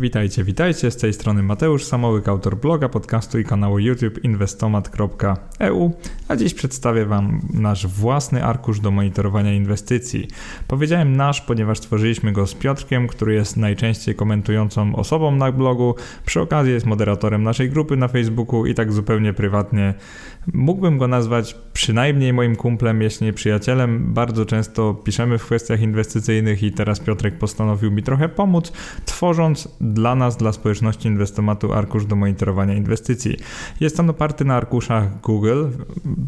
Witajcie, witajcie, z tej strony Mateusz Samołyk, autor bloga, podcastu i kanału YouTube inwestomat.eu, a dziś przedstawię Wam nasz własny arkusz do monitorowania inwestycji. Powiedziałem nasz, ponieważ stworzyliśmy go z Piotrkiem, który jest najczęściej komentującą osobą na blogu, przy okazji jest moderatorem naszej grupy na Facebooku i tak zupełnie prywatnie mógłbym go nazwać przynajmniej moim kumplem, jeśli nie przyjacielem. Bardzo często piszemy w kwestiach inwestycyjnych i teraz Piotrek postanowił mi trochę pomóc, tworząc dla nas, dla społeczności inwestomatu arkusz do monitorowania inwestycji. Jest on oparty na arkuszach Google,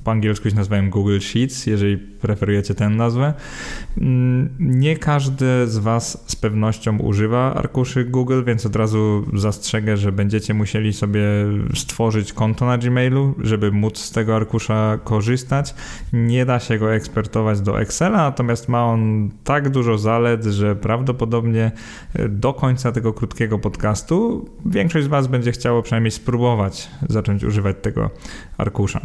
po angielsku się nazywają Google Sheets, jeżeli preferujecie tę nazwę. Mm, nie każdy z Was z pewnością używa arkuszy Google, więc od razu zastrzegę, że będziecie musieli sobie stworzyć konto na Gmailu, żeby móc z tego arkusza korzystać. Nie da się go ekspertować do Excela, natomiast ma on tak dużo zalet, że prawdopodobnie do końca tego krótkiego podcastu, większość z Was będzie chciało przynajmniej spróbować zacząć używać tego arkusza.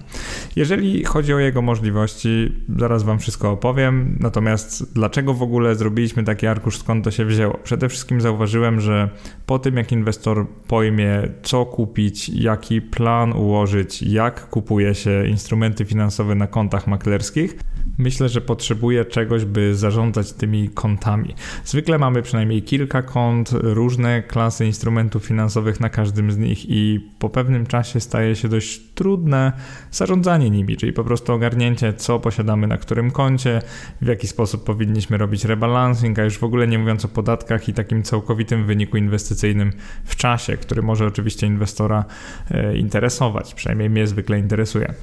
Jeżeli chodzi o jego możliwości, zaraz Wam wszystko opowiem. Natomiast dlaczego w ogóle zrobiliśmy taki arkusz, skąd to się wzięło? Przede wszystkim zauważyłem, że po tym jak inwestor pojmie, co kupić, jaki plan ułożyć, jak kupuje się instrumenty finansowe na kontach maklerskich, myślę, że potrzebuje czegoś, by zarządzać tymi kontami. Zwykle mamy przynajmniej kilka kont, różne klasy instrumentów finansowych na każdym z nich i po pewnym czasie staje się dość trudne zarządzanie nimi, czyli po prostu ogarnięcie, co posiadamy na którym koncie, w jaki sposób powinniśmy robić rebalancing, a już w ogóle nie mówiąc o podatkach i takim całkowitym wyniku inwestycyjnym w czasie, który może oczywiście inwestora e, interesować, przynajmniej mnie zwykle interesuje.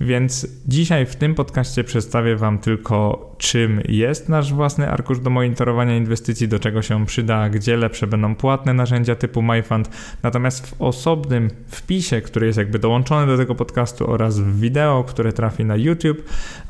Więc dzisiaj w tym podcaście przedstawię Wam tylko, czym jest nasz własny arkusz do monitorowania inwestycji, do czego się przyda, gdzie lepsze będą płatne narzędzia typu MyFund. Natomiast w osobnym wpisie, który jest jakby dołączony do tego podcastu oraz w wideo, które trafi na YouTube,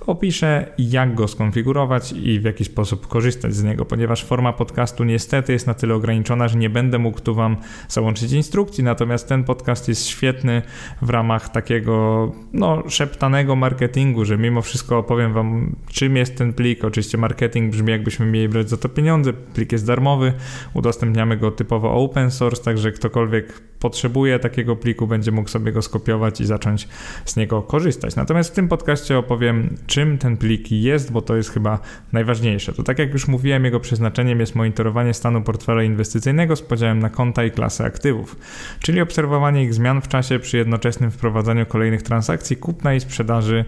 opiszę jak go skonfigurować i w jaki sposób korzystać z niego, ponieważ forma podcastu niestety jest na tyle ograniczona, że nie będę mógł tu Wam załączyć instrukcji, natomiast ten podcast jest świetny w ramach takiego no, szeptanego marketingu, że mimo wszystko opowiem Wam czym jest ten plik. Oczywiście marketing brzmi jakbyśmy mieli brać za to pieniądze, plik jest darmowy, udostępniamy go typowo open source, także ktokolwiek potrzebuje takiego pliku będzie mógł sobie go skopiować i zacząć z niego korzystać. Natomiast w tym podcaście opowiem czym ten plik jest, bo to jest chyba najważniejsze. To tak jak już mówiłem, jego przeznaczeniem jest monitorowanie stanu portfela inwestycyjnego z podziałem na konta i klasy aktywów, czyli obserwowanie ich zmian w czasie przy jednoczesnym wprowadzaniu kolejnych transakcji kupna i sprzedaży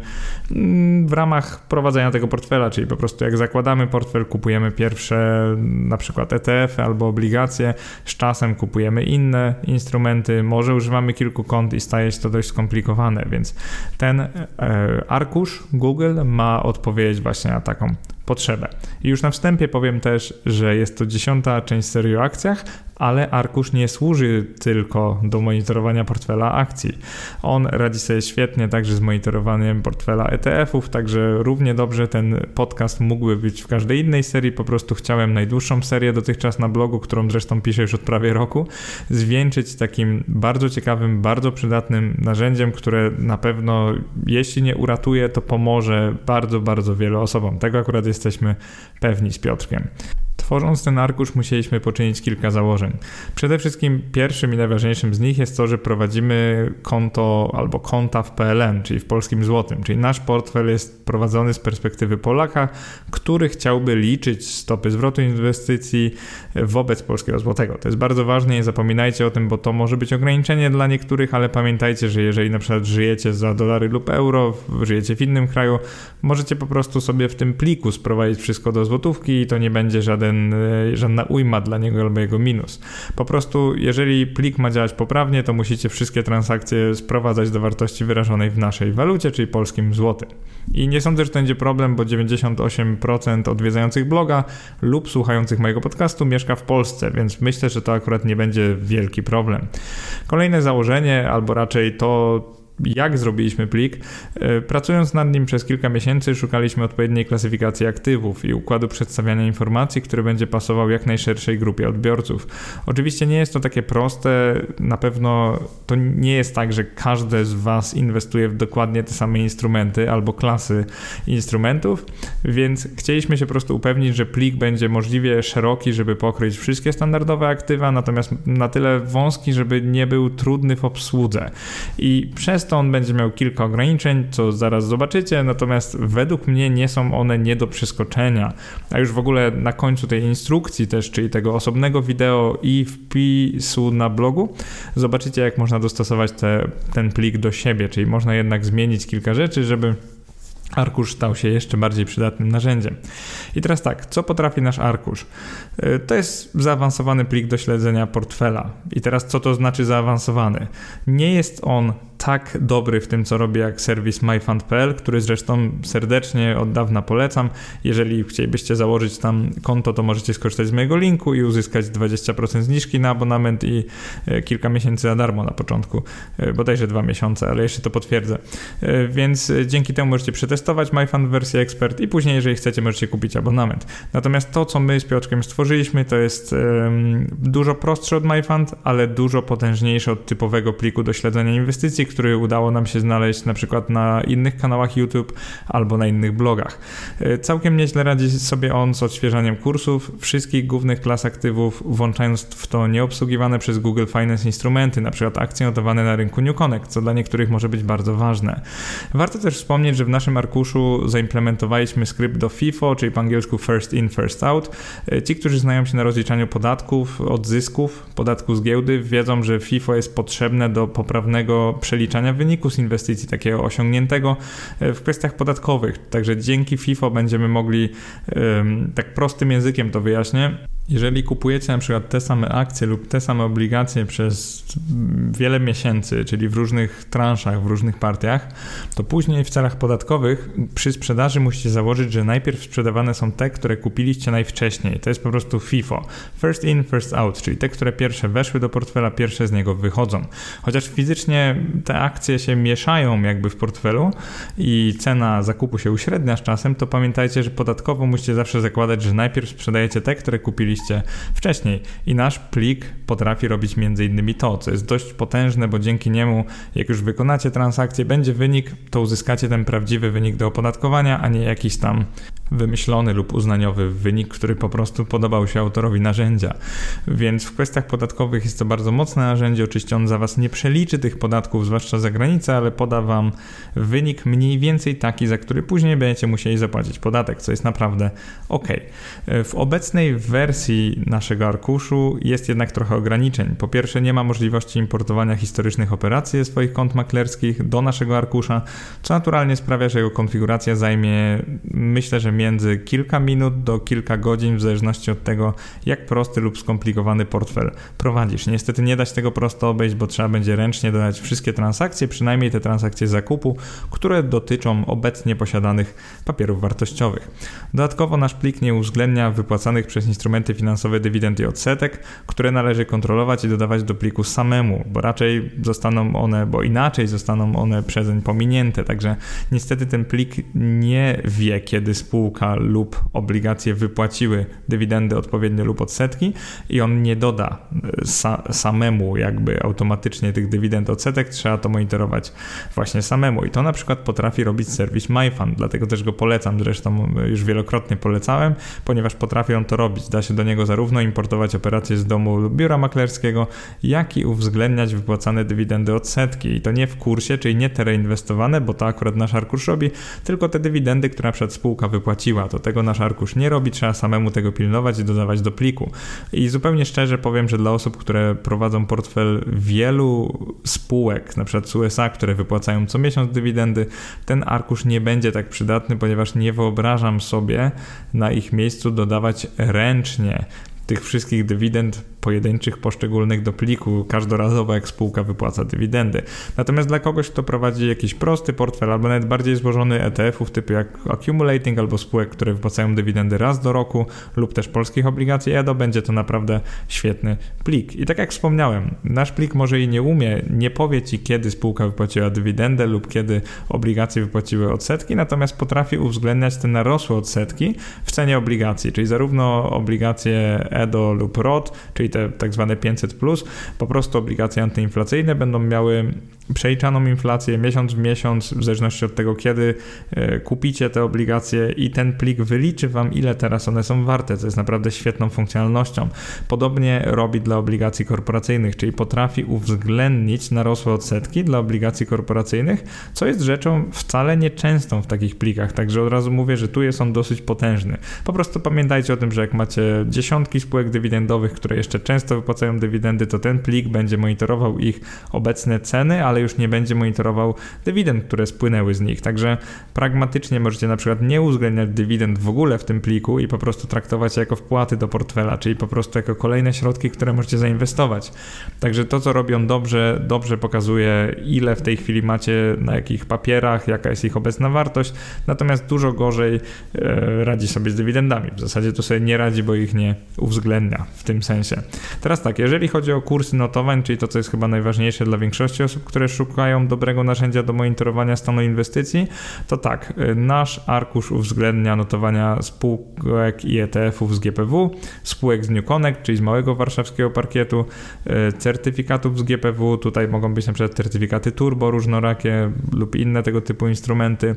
mm, w ramach prowadzenia tego portfela, czyli po prostu jak zakładamy portfel, kupujemy pierwsze na przykład ETF albo obligacje, z czasem kupujemy inne instrumenty, może używamy kilku kont i staje się to dość skomplikowane, więc ten e, arkusz Google ma odpowiedzieć właśnie na taką potrzebę. I już na wstępie powiem też, że jest to dziesiąta część serii o akcjach, ale arkusz nie służy tylko do monitorowania portfela akcji. On radzi sobie świetnie także z monitorowaniem portfela ETF-ów, także równie dobrze ten podcast mógłby być w każdej innej serii. Po prostu chciałem najdłuższą serię dotychczas na blogu, którą zresztą piszę już od prawie roku, zwieńczyć takim bardzo ciekawym, bardzo przydatnym narzędziem, które na pewno, jeśli nie uratuje, to pomoże bardzo, bardzo wielu osobom. Tego akurat jesteśmy pewni z Piotrkiem. Tworząc ten arkusz musieliśmy poczynić kilka założeń. Przede wszystkim pierwszym i najważniejszym z nich jest to, że prowadzimy konto albo konta w PLN, czyli w polskim złotym, czyli nasz portfel jest prowadzony z perspektywy Polaka, który chciałby liczyć stopy zwrotu inwestycji wobec polskiego złotego. To jest bardzo ważne, nie zapominajcie o tym, bo to może być ograniczenie dla niektórych, ale pamiętajcie, że jeżeli na przykład żyjecie za dolary lub euro, żyjecie w innym kraju, możecie po prostu sobie w tym pliku sprowadzić wszystko do złotówki i to nie będzie żaden żaden, e, żadna ujma dla niego albo jego minus. Po prostu, jeżeli plik ma działać poprawnie, to musicie wszystkie transakcje sprowadzać do wartości wyrażonej w naszej walucie, czyli polskim złotym. I nie sądzę, że to będzie problem, bo 98% odwiedzających bloga lub słuchających mojego podcastu mieszka w Polsce, więc myślę, że to akurat nie będzie wielki problem. Kolejne założenie, albo raczej to, jak zrobiliśmy plik. E, pracując nad nim przez kilka miesięcy, szukaliśmy odpowiedniej klasyfikacji aktywów i układu przedstawiania informacji, który będzie pasował jak najszerszej grupie odbiorców. Oczywiście nie jest to takie proste, na pewno to nie jest tak, że każdy z Was inwestuje w dokładnie te same instrumenty albo klasy instrumentów, więc chcieliśmy się po prostu upewnić, że plik będzie możliwie szeroki, żeby pokryć wszystkie standardowe aktywa, natomiast na tyle wąski, żeby nie był trudny w obsłudze. I przez on będzie miał kilka ograniczeń, co zaraz zobaczycie, natomiast według mnie nie są one nie do przeskoczenia. A już w ogóle na końcu tej instrukcji też, czyli tego osobnego wideo i wpisu na blogu, zobaczycie jak można dostosować te, ten plik do siebie, czyli można jednak zmienić kilka rzeczy, żeby arkusz stał się jeszcze bardziej przydatnym narzędziem. I teraz tak, co potrafi nasz arkusz? Y, to jest zaawansowany plik do śledzenia portfela. I teraz co to znaczy zaawansowany? Nie jest on tak dobry w tym, co robi, jak serwis myfund.pl, który zresztą serdecznie od dawna polecam. Jeżeli chcielibyście założyć tam konto, to możecie skorzystać z mojego linku i uzyskać 20% zniżki na abonament i e, kilka miesięcy za darmo na początku, e, bodajże dwa miesiące, ale jeszcze to potwierdzę. E, więc dzięki temu możecie przetestować MyFund wersję Expert i później, jeżeli chcecie, możecie kupić abonament. Natomiast to, co my z Piotrkiem stworzyliśmy, to jest dużo prostsze od MyFund, ale dużo potężniejsze od typowego pliku do śledzenia inwestycji, który udało nam się znaleźć na przykład na innych kanałach YouTube albo na innych blogach. E, całkiem nieźle radzi sobie on z odświeżaniem kursów wszystkich głównych klas aktywów, włączając w to nieobsługiwane przez Google Finance instrumenty, na przykład akcje notowane na rynku New Connect, co dla niektórych może być bardzo ważne. Warto też wspomnieć, że w naszym arkuszu zaimplementowaliśmy skrypt do FIFO, czyli po angielsku First In, First Out. E, ci, którzy znają się na rozliczaniu podatków od zysków, podatku z giełdy, wiedzą, że FIFO jest potrzebne do poprawnego przeliczenia przeliczania wyniku z inwestycji takiego osiągniętego e, w kwestiach podatkowych. Także dzięki FIFO będziemy mogli tak prostym językiem to wyjaśnię jeżeli kupujecie na przykład te same akcje lub te same obligacje przez wiele miesięcy, czyli w różnych transzach, w różnych partiach, to później w celach podatkowych przy sprzedaży musicie założyć, że najpierw sprzedawane są te, które kupiliście najwcześniej. To jest po prostu FIFO. First in, first out, czyli te, które pierwsze weszły do portfela, pierwsze z niego wychodzą. Chociaż fizycznie te akcje się mieszają jakby w portfelu i cena zakupu się uśrednia z czasem, to pamiętajcie, że podatkowo musicie zawsze zakładać, że najpierw sprzedajecie te, które kupiliście wcześniej. I nasz plik potrafi robić między innymi to, co jest dość potężne, bo dzięki niemu, jak już wykonacie transakcję, będzie wynik, to uzyskacie ten prawdziwy wynik do opodatkowania, a nie jakiś tam wymyślony lub uznaniowy wynik, który po prostu podobał się autorowi narzędzia. Więc w kwestiach podatkowych jest to bardzo mocne narzędzie. Oczywiście on za Was nie przeliczy tych podatków, zwłaszcza za granicę, ale poda Wam wynik mniej więcej taki, za który później będziecie musieli zapłacić podatek, co jest naprawdę ok. W obecnej wersji naszego arkuszu jest jednak trochę ograniczeń. Po pierwsze, nie ma możliwości importowania historycznych operacji ze swoich kont maklerskich do naszego arkusza, co naturalnie sprawia, że jego konfiguracja zajmie, myślę, że między kilka minut do kilka godzin, w zależności od tego, jak prosty lub skomplikowany portfel prowadzisz. Niestety nie da się tego prosto obejść, bo trzeba będzie ręcznie dodać wszystkie transakcje, przynajmniej te transakcje zakupu, które dotyczą obecnie posiadanych papierów wartościowych. Dodatkowo nasz plik nie uwzględnia wypłacanych przez instrumenty finansowe dywidend i odsetek, które należy kontrolować i dodawać do pliku samemu, bo raczej zostaną one, bo inaczej zostaną one przezeń pominięte. Także niestety ten plik nie wie, kiedy spółka spółka lub obligacje wypłaciły dywidendy odpowiednio lub odsetki i on nie doda e, sa samemu jakby automatycznie tych dywidend odsetek, trzeba to monitorować właśnie samemu i to na przykład potrafi robić serwis MyFund, dlatego też go polecam, zresztą już wielokrotnie polecałem, ponieważ potrafi on to robić. Da się do niego zarówno importować operacje z domu lub biura maklerskiego, jak i uwzględniać wypłacane dywidendy odsetki i to nie w kursie, czyli nie te reinwestowane, bo to akurat nasz arkusz robi, tylko te dywidendy, które na przykład spółka wypłaciła płaciła. To tego nasz arkusz nie robi, trzeba samemu tego pilnować i dodawać do pliku. I zupełnie szczerze powiem, że dla osób, które prowadzą portfel wielu spółek, na przykład z USA, które wypłacają co miesiąc dywidendy, ten arkusz nie będzie tak przydatny, ponieważ nie wyobrażam sobie na ich miejscu dodawać ręcznie tych wszystkich dywidend pojedynczych, poszczególnych do pliku, każdorazowo jak spółka wypłaca dywidendy. Natomiast dla kogoś, kto prowadzi jakiś prosty portfel albo nawet bardziej złożony ETF-ów typu jak accumulating albo spółek, które wypłacają dywidendy raz do roku lub też polskich obligacji EDO, będzie to naprawdę świetny plik. I tak jak wspomniałem, nasz plik może i nie umie, nie powie Ci kiedy spółka wypłaciła dywidendę lub kiedy obligacje wypłaciły odsetki, natomiast potrafi uwzględniać te narosłe odsetki w cenie obligacji, czyli zarówno obligacje EDO lub ROT, czyli te tak zwane 500, po prostu obligacje antyinflacyjne będą miały przeliczaną inflację miesiąc w miesiąc, w zależności od tego, kiedy e, kupicie te obligacje i ten plik wyliczy Wam, ile teraz one są warte, co jest naprawdę świetną funkcjonalnością. Podobnie robi dla obligacji korporacyjnych, czyli potrafi uwzględnić narosłe odsetki dla obligacji korporacyjnych, co jest rzeczą wcale nieczęstą w takich plikach, także od razu mówię, że tu jest on dosyć potężny. Po prostu pamiętajcie o tym, że jak macie dziesiątki spółek dywidendowych, które jeszcze często wypłacają dywidendy, to ten plik będzie monitorował ich obecne ceny, ale już nie będzie monitorował dywidend, które spłynęły z nich. Także pragmatycznie możecie na przykład nie uwzględniać dywidend w ogóle w tym pliku i po prostu traktować je jako wpłaty do portfela, czyli po prostu jako kolejne środki, które możecie zainwestować. Także to, co robią dobrze, dobrze pokazuje, ile w tej chwili macie na jakich papierach, jaka jest ich obecna wartość, natomiast dużo gorzej e, radzi sobie z dywidendami. W zasadzie to sobie nie radzi, bo ich nie uwzględnia w tym sensie. Teraz tak, jeżeli chodzi o kursy notowań, czyli to, co jest chyba najważniejsze dla większości osób, które szukają dobrego narzędzia do monitorowania stanu inwestycji, to tak, y, nasz arkusz uwzględnia notowania spółek i ETF-ów z GPW, spółek z New Connect, czyli z małego warszawskiego parkietu, y, certyfikatów z GPW, tutaj mogą być na przykład certyfikaty turbo różnorakie lub inne tego typu instrumenty.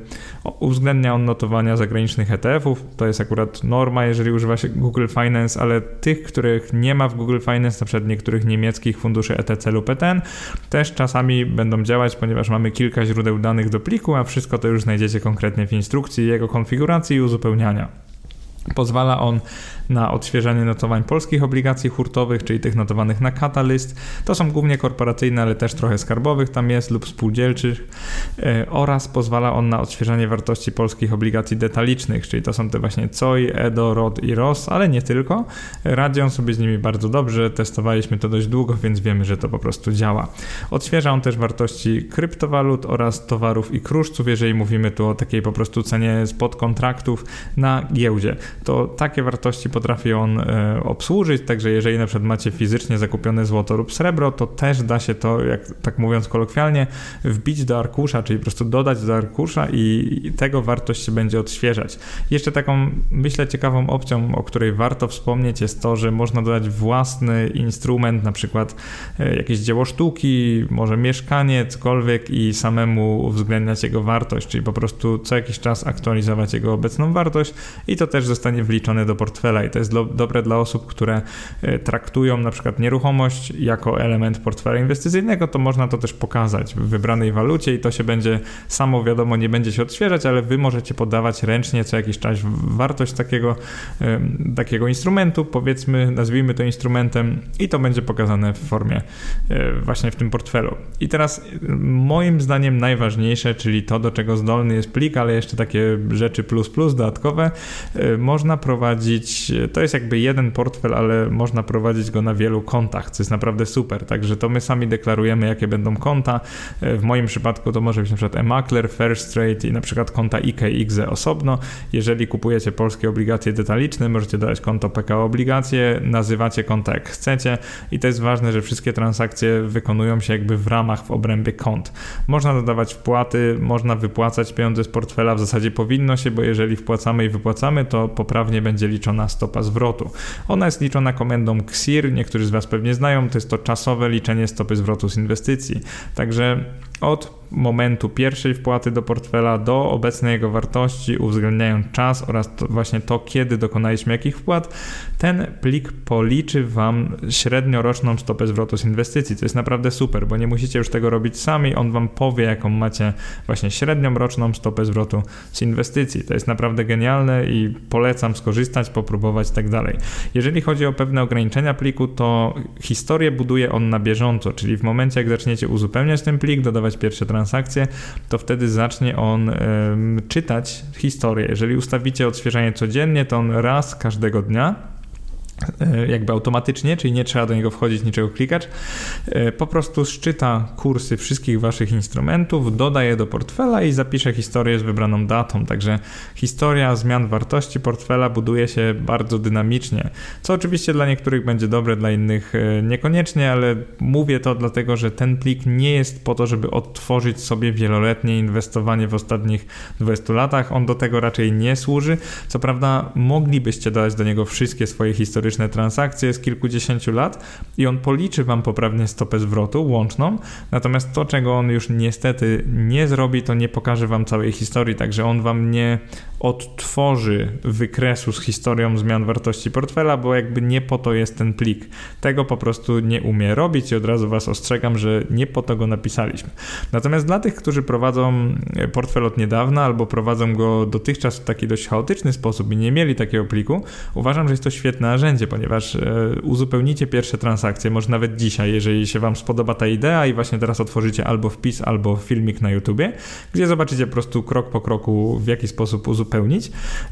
Uwzględnia on notowania zagranicznych ETF-ów, to jest akurat norma, jeżeli używa się Google Finance, ale tych, których nie ma w Google Finance, na przykład niektórych niemieckich funduszy ETC lub ETN, też czasami będą działać, ponieważ mamy kilka źródeł danych do pliku, a wszystko to już znajdziecie konkretnie w instrukcji jego konfiguracji i uzupełniania. Pozwala on na odświeżanie notowań polskich obligacji hurtowych, czyli tych notowanych na Catalyst. To są głównie korporacyjne, ale też trochę skarbowych tam jest lub spółdzielczych e, oraz pozwala on na odświeżanie wartości polskich obligacji detalicznych, czyli to są te właśnie COI, EDO, ROD i ROS, ale nie tylko. Radzią sobie z nimi bardzo dobrze, testowaliśmy to dość długo, więc wiemy, że to po prostu działa. Odświeża on też wartości kryptowalut oraz towarów i kruszców, jeżeli mówimy tu o takiej po prostu cenie spod kontraktów na giełdzie. To takie wartości potrafi on e, obsłużyć, także jeżeli na przykład macie fizycznie zakupione złoto lub srebro, to też da się to, jak tak mówiąc kolokwialnie, wbić do arkusza, czyli po prostu dodać do arkusza i tego wartość się będzie odświeżać. Jeszcze taką, myślę, ciekawą opcją, o której warto wspomnieć jest to, że można dodać własny instrument, na przykład e, jakieś dzieło sztuki, może mieszkanie, cokolwiek i samemu uwzględniać jego wartość, czyli po prostu co jakiś czas aktualizować jego obecną wartość i to też zostanie wliczone do portfela i to jest do, dobre dla osób, które e, traktują na przykład nieruchomość jako element portfela inwestycyjnego, to można to też pokazać w wybranej walucie i to się będzie samo wiadomo, nie będzie się odświeżać, ale wy możecie podawać ręcznie co jakiś czas wartość takiego, takiego instrumentu, powiedzmy, nazwijmy to instrumentem i to będzie pokazane w formie e, właśnie w tym portfelu. I teraz moim zdaniem najważniejsze, czyli to, do czego zdolny jest plik, ale jeszcze takie rzeczy plus plus dodatkowe, e, można prowadzić to jest jakby jeden portfel, ale można prowadzić go na wielu kontach, co jest naprawdę super. Także to my sami deklarujemy, jakie będą konta. W moim przypadku to może być na przykład e-makler, First Trade i na przykład konta IKE osobno. Jeżeli kupujecie polskie obligacje detaliczne, możecie dodać konto PKO obligacje, nazywacie konta jak chcecie i to jest ważne, że wszystkie transakcje wykonują się jakby w ramach, w obrębie kont. Można dodawać wpłaty, można wypłacać pieniądze z portfela, w zasadzie powinno się, bo jeżeli wpłacamy i wypłacamy, to poprawnie będzie liczona stopa zwrotu. Ona jest liczona komendą XIR, niektórzy z Was pewnie znają, to jest to czasowe liczenie stopy zwrotu z inwestycji. Także od momentu pierwszej wpłaty do portfela do obecnej jego wartości, uwzględniając czas oraz to właśnie to, kiedy dokonaliśmy jakich wpłat, ten plik policzy Wam średnioroczną stopę zwrotu z inwestycji. To jest naprawdę super, bo nie musicie już tego robić sami, on Wam powie, jaką macie właśnie średnią roczną stopę zwrotu z inwestycji. To jest naprawdę genialne i polecam skorzystać, popróbować tak dalej. Jeżeli chodzi o pewne ograniczenia pliku, to historię buduje on na bieżąco, czyli w momencie, jak zaczniecie uzupełniać ten plik, dodawać pierwsze transakcje, to wtedy zacznie on czytać historię. Jeżeli ustawicie odświeżanie codziennie, to on raz każdego dnia jakby automatycznie, czyli nie trzeba do niego wchodzić, niczego klikać. E, po prostu szczyta kursy wszystkich waszych instrumentów, dodaje do portfela i zapisze historię z wybraną datą. Także historia zmian wartości portfela buduje się bardzo dynamicznie, co oczywiście dla niektórych będzie dobre, dla innych e, niekoniecznie, ale mówię to dlatego, że ten plik nie jest po to, żeby odtworzyć sobie wieloletnie inwestowanie w ostatnich 20 latach. On do tego raczej nie służy. Co prawda, moglibyście dodać do niego wszystkie swoje historie historyczne transakcje z kilkudziesięciu lat i on policzy Wam poprawnie stopę zwrotu łączną, natomiast to, czego on już niestety nie zrobi, to nie pokaże Wam całej historii, także on Wam nie odtworzy wykresu z historią zmian wartości portfela, bo jakby nie po to jest ten plik. Tego po prostu nie umie robić i od razu Was ostrzegam, że nie po to go napisaliśmy. Natomiast dla tych, którzy prowadzą portfel od niedawna albo prowadzą go dotychczas w taki dość chaotyczny sposób i nie mieli takiego pliku, uważam, że jest to świetne narzędzie narzędzie, ponieważ e, uzupełnicie pierwsze transakcje, może nawet dzisiaj, jeżeli się Wam spodoba ta idea i właśnie teraz otworzycie albo wpis, albo filmik na YouTubie, gdzie zobaczycie po prostu krok po kroku, w jaki sposób uzupełnić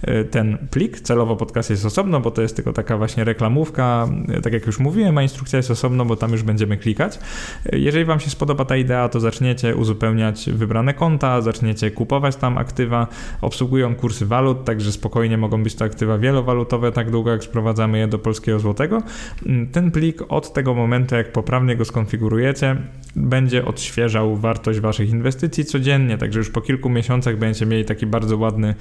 e, ten plik. Celowo podcast jest osobno, bo to jest tylko taka właśnie reklamówka, e, tak jak już mówiłem, a instrukcja jest osobno, bo tam już będziemy klikać. Jeżeli Wam się spodoba ta idea, to zaczniecie uzupełniać wybrane konta, zaczniecie kupować tam aktywa, obsługują kursy walut, także spokojnie mogą być to aktywa wielowalutowe, tak długo jak sprowadzamy je do polskiego złotego. Mm, ten plik od tego momentu, jak poprawnie go skonfigurujecie, będzie odświeżał wartość waszych inwestycji codziennie, także już po kilku miesiącach będziecie mieli taki bardzo ładny e,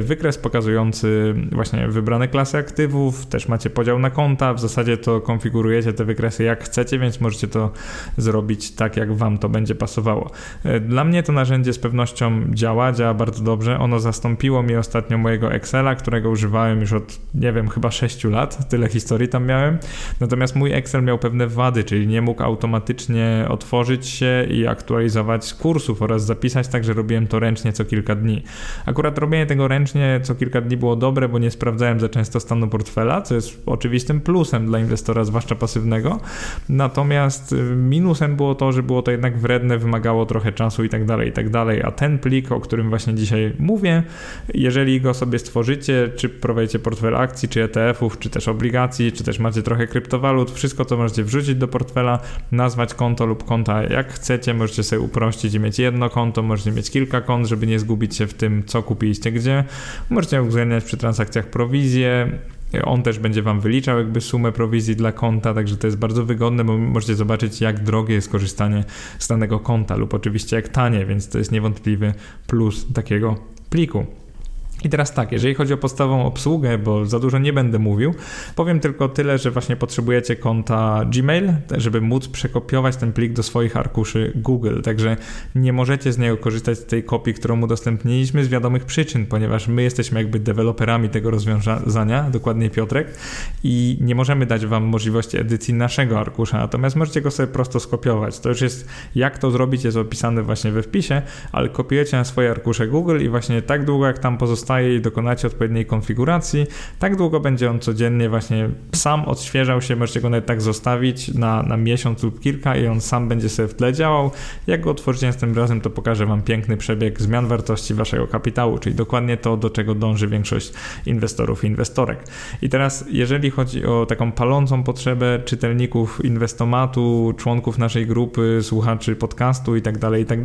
wykres pokazujący właśnie wybrane klasy aktywów, też macie podział na konta, w zasadzie to konfigurujecie te wykresy jak chcecie, więc możecie to zrobić tak, jak wam to będzie pasowało. E, dla mnie to narzędzie z pewnością działa, działa bardzo dobrze. Ono zastąpiło mi ostatnio mojego Excela, którego używałem już od, nie wiem, chyba 6 lat tyle historii tam miałem. Natomiast mój Excel miał pewne wady, czyli nie mógł automatycznie otworzyć się i aktualizować kursów oraz zapisać, także robiłem to ręcznie co kilka dni. Akurat robienie tego ręcznie co kilka dni było dobre, bo nie sprawdzałem za często stanu portfela, co jest oczywistym plusem dla inwestora, zwłaszcza pasywnego. Natomiast y, minusem było to, że było to jednak wredne, wymagało trochę czasu i tak dalej, i tak dalej. A ten plik, o którym właśnie dzisiaj mówię, jeżeli go sobie stworzycie, czy prowadzicie portfel akcji, czy ETF-ów, czy też obligacji, czy też macie trochę kryptowalut, wszystko to możecie wrzucić do portfela, nazwać konto lub konta jak chcecie, możecie sobie uprościć i mieć jedno konto, możecie mieć kilka kont, żeby nie zgubić się w tym, co kupiliście gdzie. Możecie uwzględniać przy transakcjach prowizję, on też będzie Wam wyliczał jakby sumę prowizji dla konta, także to jest bardzo wygodne, bo możecie zobaczyć jak drogie jest korzystanie z danego konta lub oczywiście jak tanie, więc to jest niewątpliwy plus takiego pliku. I teraz tak, jeżeli chodzi o podstawową obsługę, bo za dużo nie będę mówił, powiem tylko tyle, że właśnie potrzebujecie konta Gmail, żeby móc przekopiować ten plik do swoich arkuszy Google. Także nie możecie z niego korzystać z tej kopii, którą udostępniliśmy z wiadomych przyczyn, ponieważ my jesteśmy jakby deweloperami tego rozwiązania, dokładnie Piotrek, i nie możemy dać Wam możliwości edycji naszego arkusza, natomiast możecie go sobie prosto skopiować. To już jest, jak to zrobić, jest opisane właśnie we wpisie, ale kopiujecie na swoje arkusze Google i właśnie tak długo, jak tam pozostaje i dokonacie odpowiedniej konfiguracji, tak długo będzie on codziennie właśnie sam odświeżał się, możecie go nawet tak zostawić na, na miesiąc lub kilka i on sam będzie sobie w tle działał. Jak go otworzycie następnym razem, to pokażę Wam piękny przebieg zmian wartości Waszego kapitału, czyli dokładnie to, do czego dąży większość inwestorów i inwestorek. I teraz, jeżeli chodzi o taką palącą potrzebę czytelników inwestomatu, członków naszej grupy, słuchaczy podcastu i tak dalej, i tak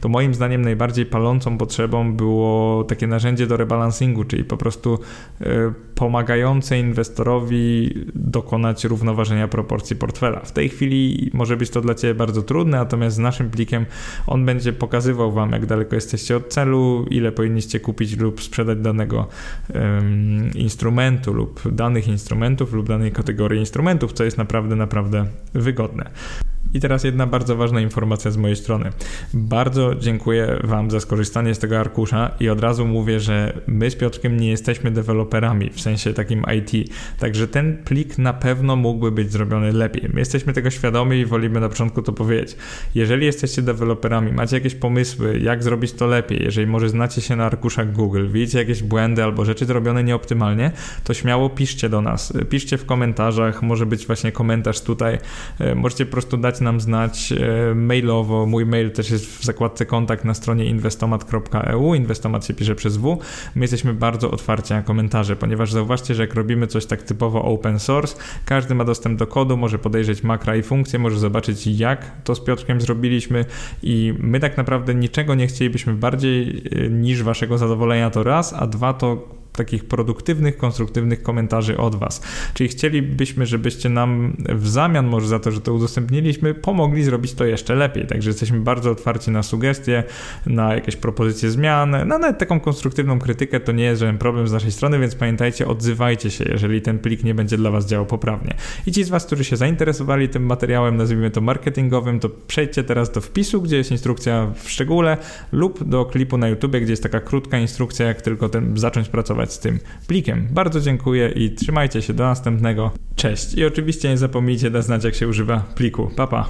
to moim zdaniem najbardziej palącą potrzebą było takie narzędzie do rebalansingu, czyli po prostu e, pomagające inwestorowi dokonać równoważenia proporcji portfela. W tej chwili może być to dla Ciebie bardzo trudne, natomiast z naszym plikiem on będzie pokazywał Wam, jak daleko jesteście od celu, ile powinniście kupić lub sprzedać danego um, instrumentu lub danych instrumentów lub danej kategorii instrumentów, co jest naprawdę, naprawdę wygodne. I teraz jedna bardzo ważna informacja z mojej strony. Bardzo dziękuję Wam za skorzystanie z tego arkusza i od razu mówię, że my z Piotrkiem nie jesteśmy deweloperami, w sensie takim IT, także ten plik na pewno mógłby być zrobiony lepiej. My jesteśmy tego świadomi i wolimy na początku to powiedzieć. Jeżeli jesteście deweloperami, macie jakieś pomysły, jak zrobić to lepiej, jeżeli może znacie się na arkuszach Google, widzicie jakieś błędy albo rzeczy zrobione nieoptymalnie, to śmiało piszcie do nas. Piszcie w komentarzach, może być właśnie komentarz tutaj, e, możecie po prostu dać nam znać e, mailowo. Mój mail też jest w zakładce kontakt na stronie inwestomat.eu. Inwestomat się pisze przez W. My jesteśmy bardzo otwarci na komentarze, ponieważ zauważcie, że jak robimy coś tak typowo open source, każdy ma dostęp do kodu, może podejrzeć makra i funkcje, może zobaczyć jak to z Piotrkiem zrobiliśmy i my tak naprawdę niczego nie chcielibyśmy bardziej e, niż waszego zadowolenia to raz, a dwa to takich produktywnych, konstruktywnych komentarzy od Was. Czyli chcielibyśmy, żebyście nam w zamian może za to, że to udostępniliśmy, pomogli zrobić to jeszcze lepiej. Także jesteśmy bardzo otwarci na sugestie, na jakieś propozycje zmian, na nawet taką konstruktywną krytykę to nie jest żaden problem z naszej strony, więc pamiętajcie, odzywajcie się, jeżeli ten plik nie będzie dla Was działał poprawnie. I ci z Was, którzy się zainteresowali tym materiałem, nazwijmy to marketingowym, to przejdźcie teraz do wpisu, gdzie jest instrukcja w szczególe lub do klipu na YouTube, gdzie jest taka krótka instrukcja, jak tylko ten, zacząć pracować z tym plikiem. Bardzo dziękuję i trzymajcie się do następnego. Cześć. I oczywiście nie zapomnijcie dać znać, jak się używa pliku. Pa, pa.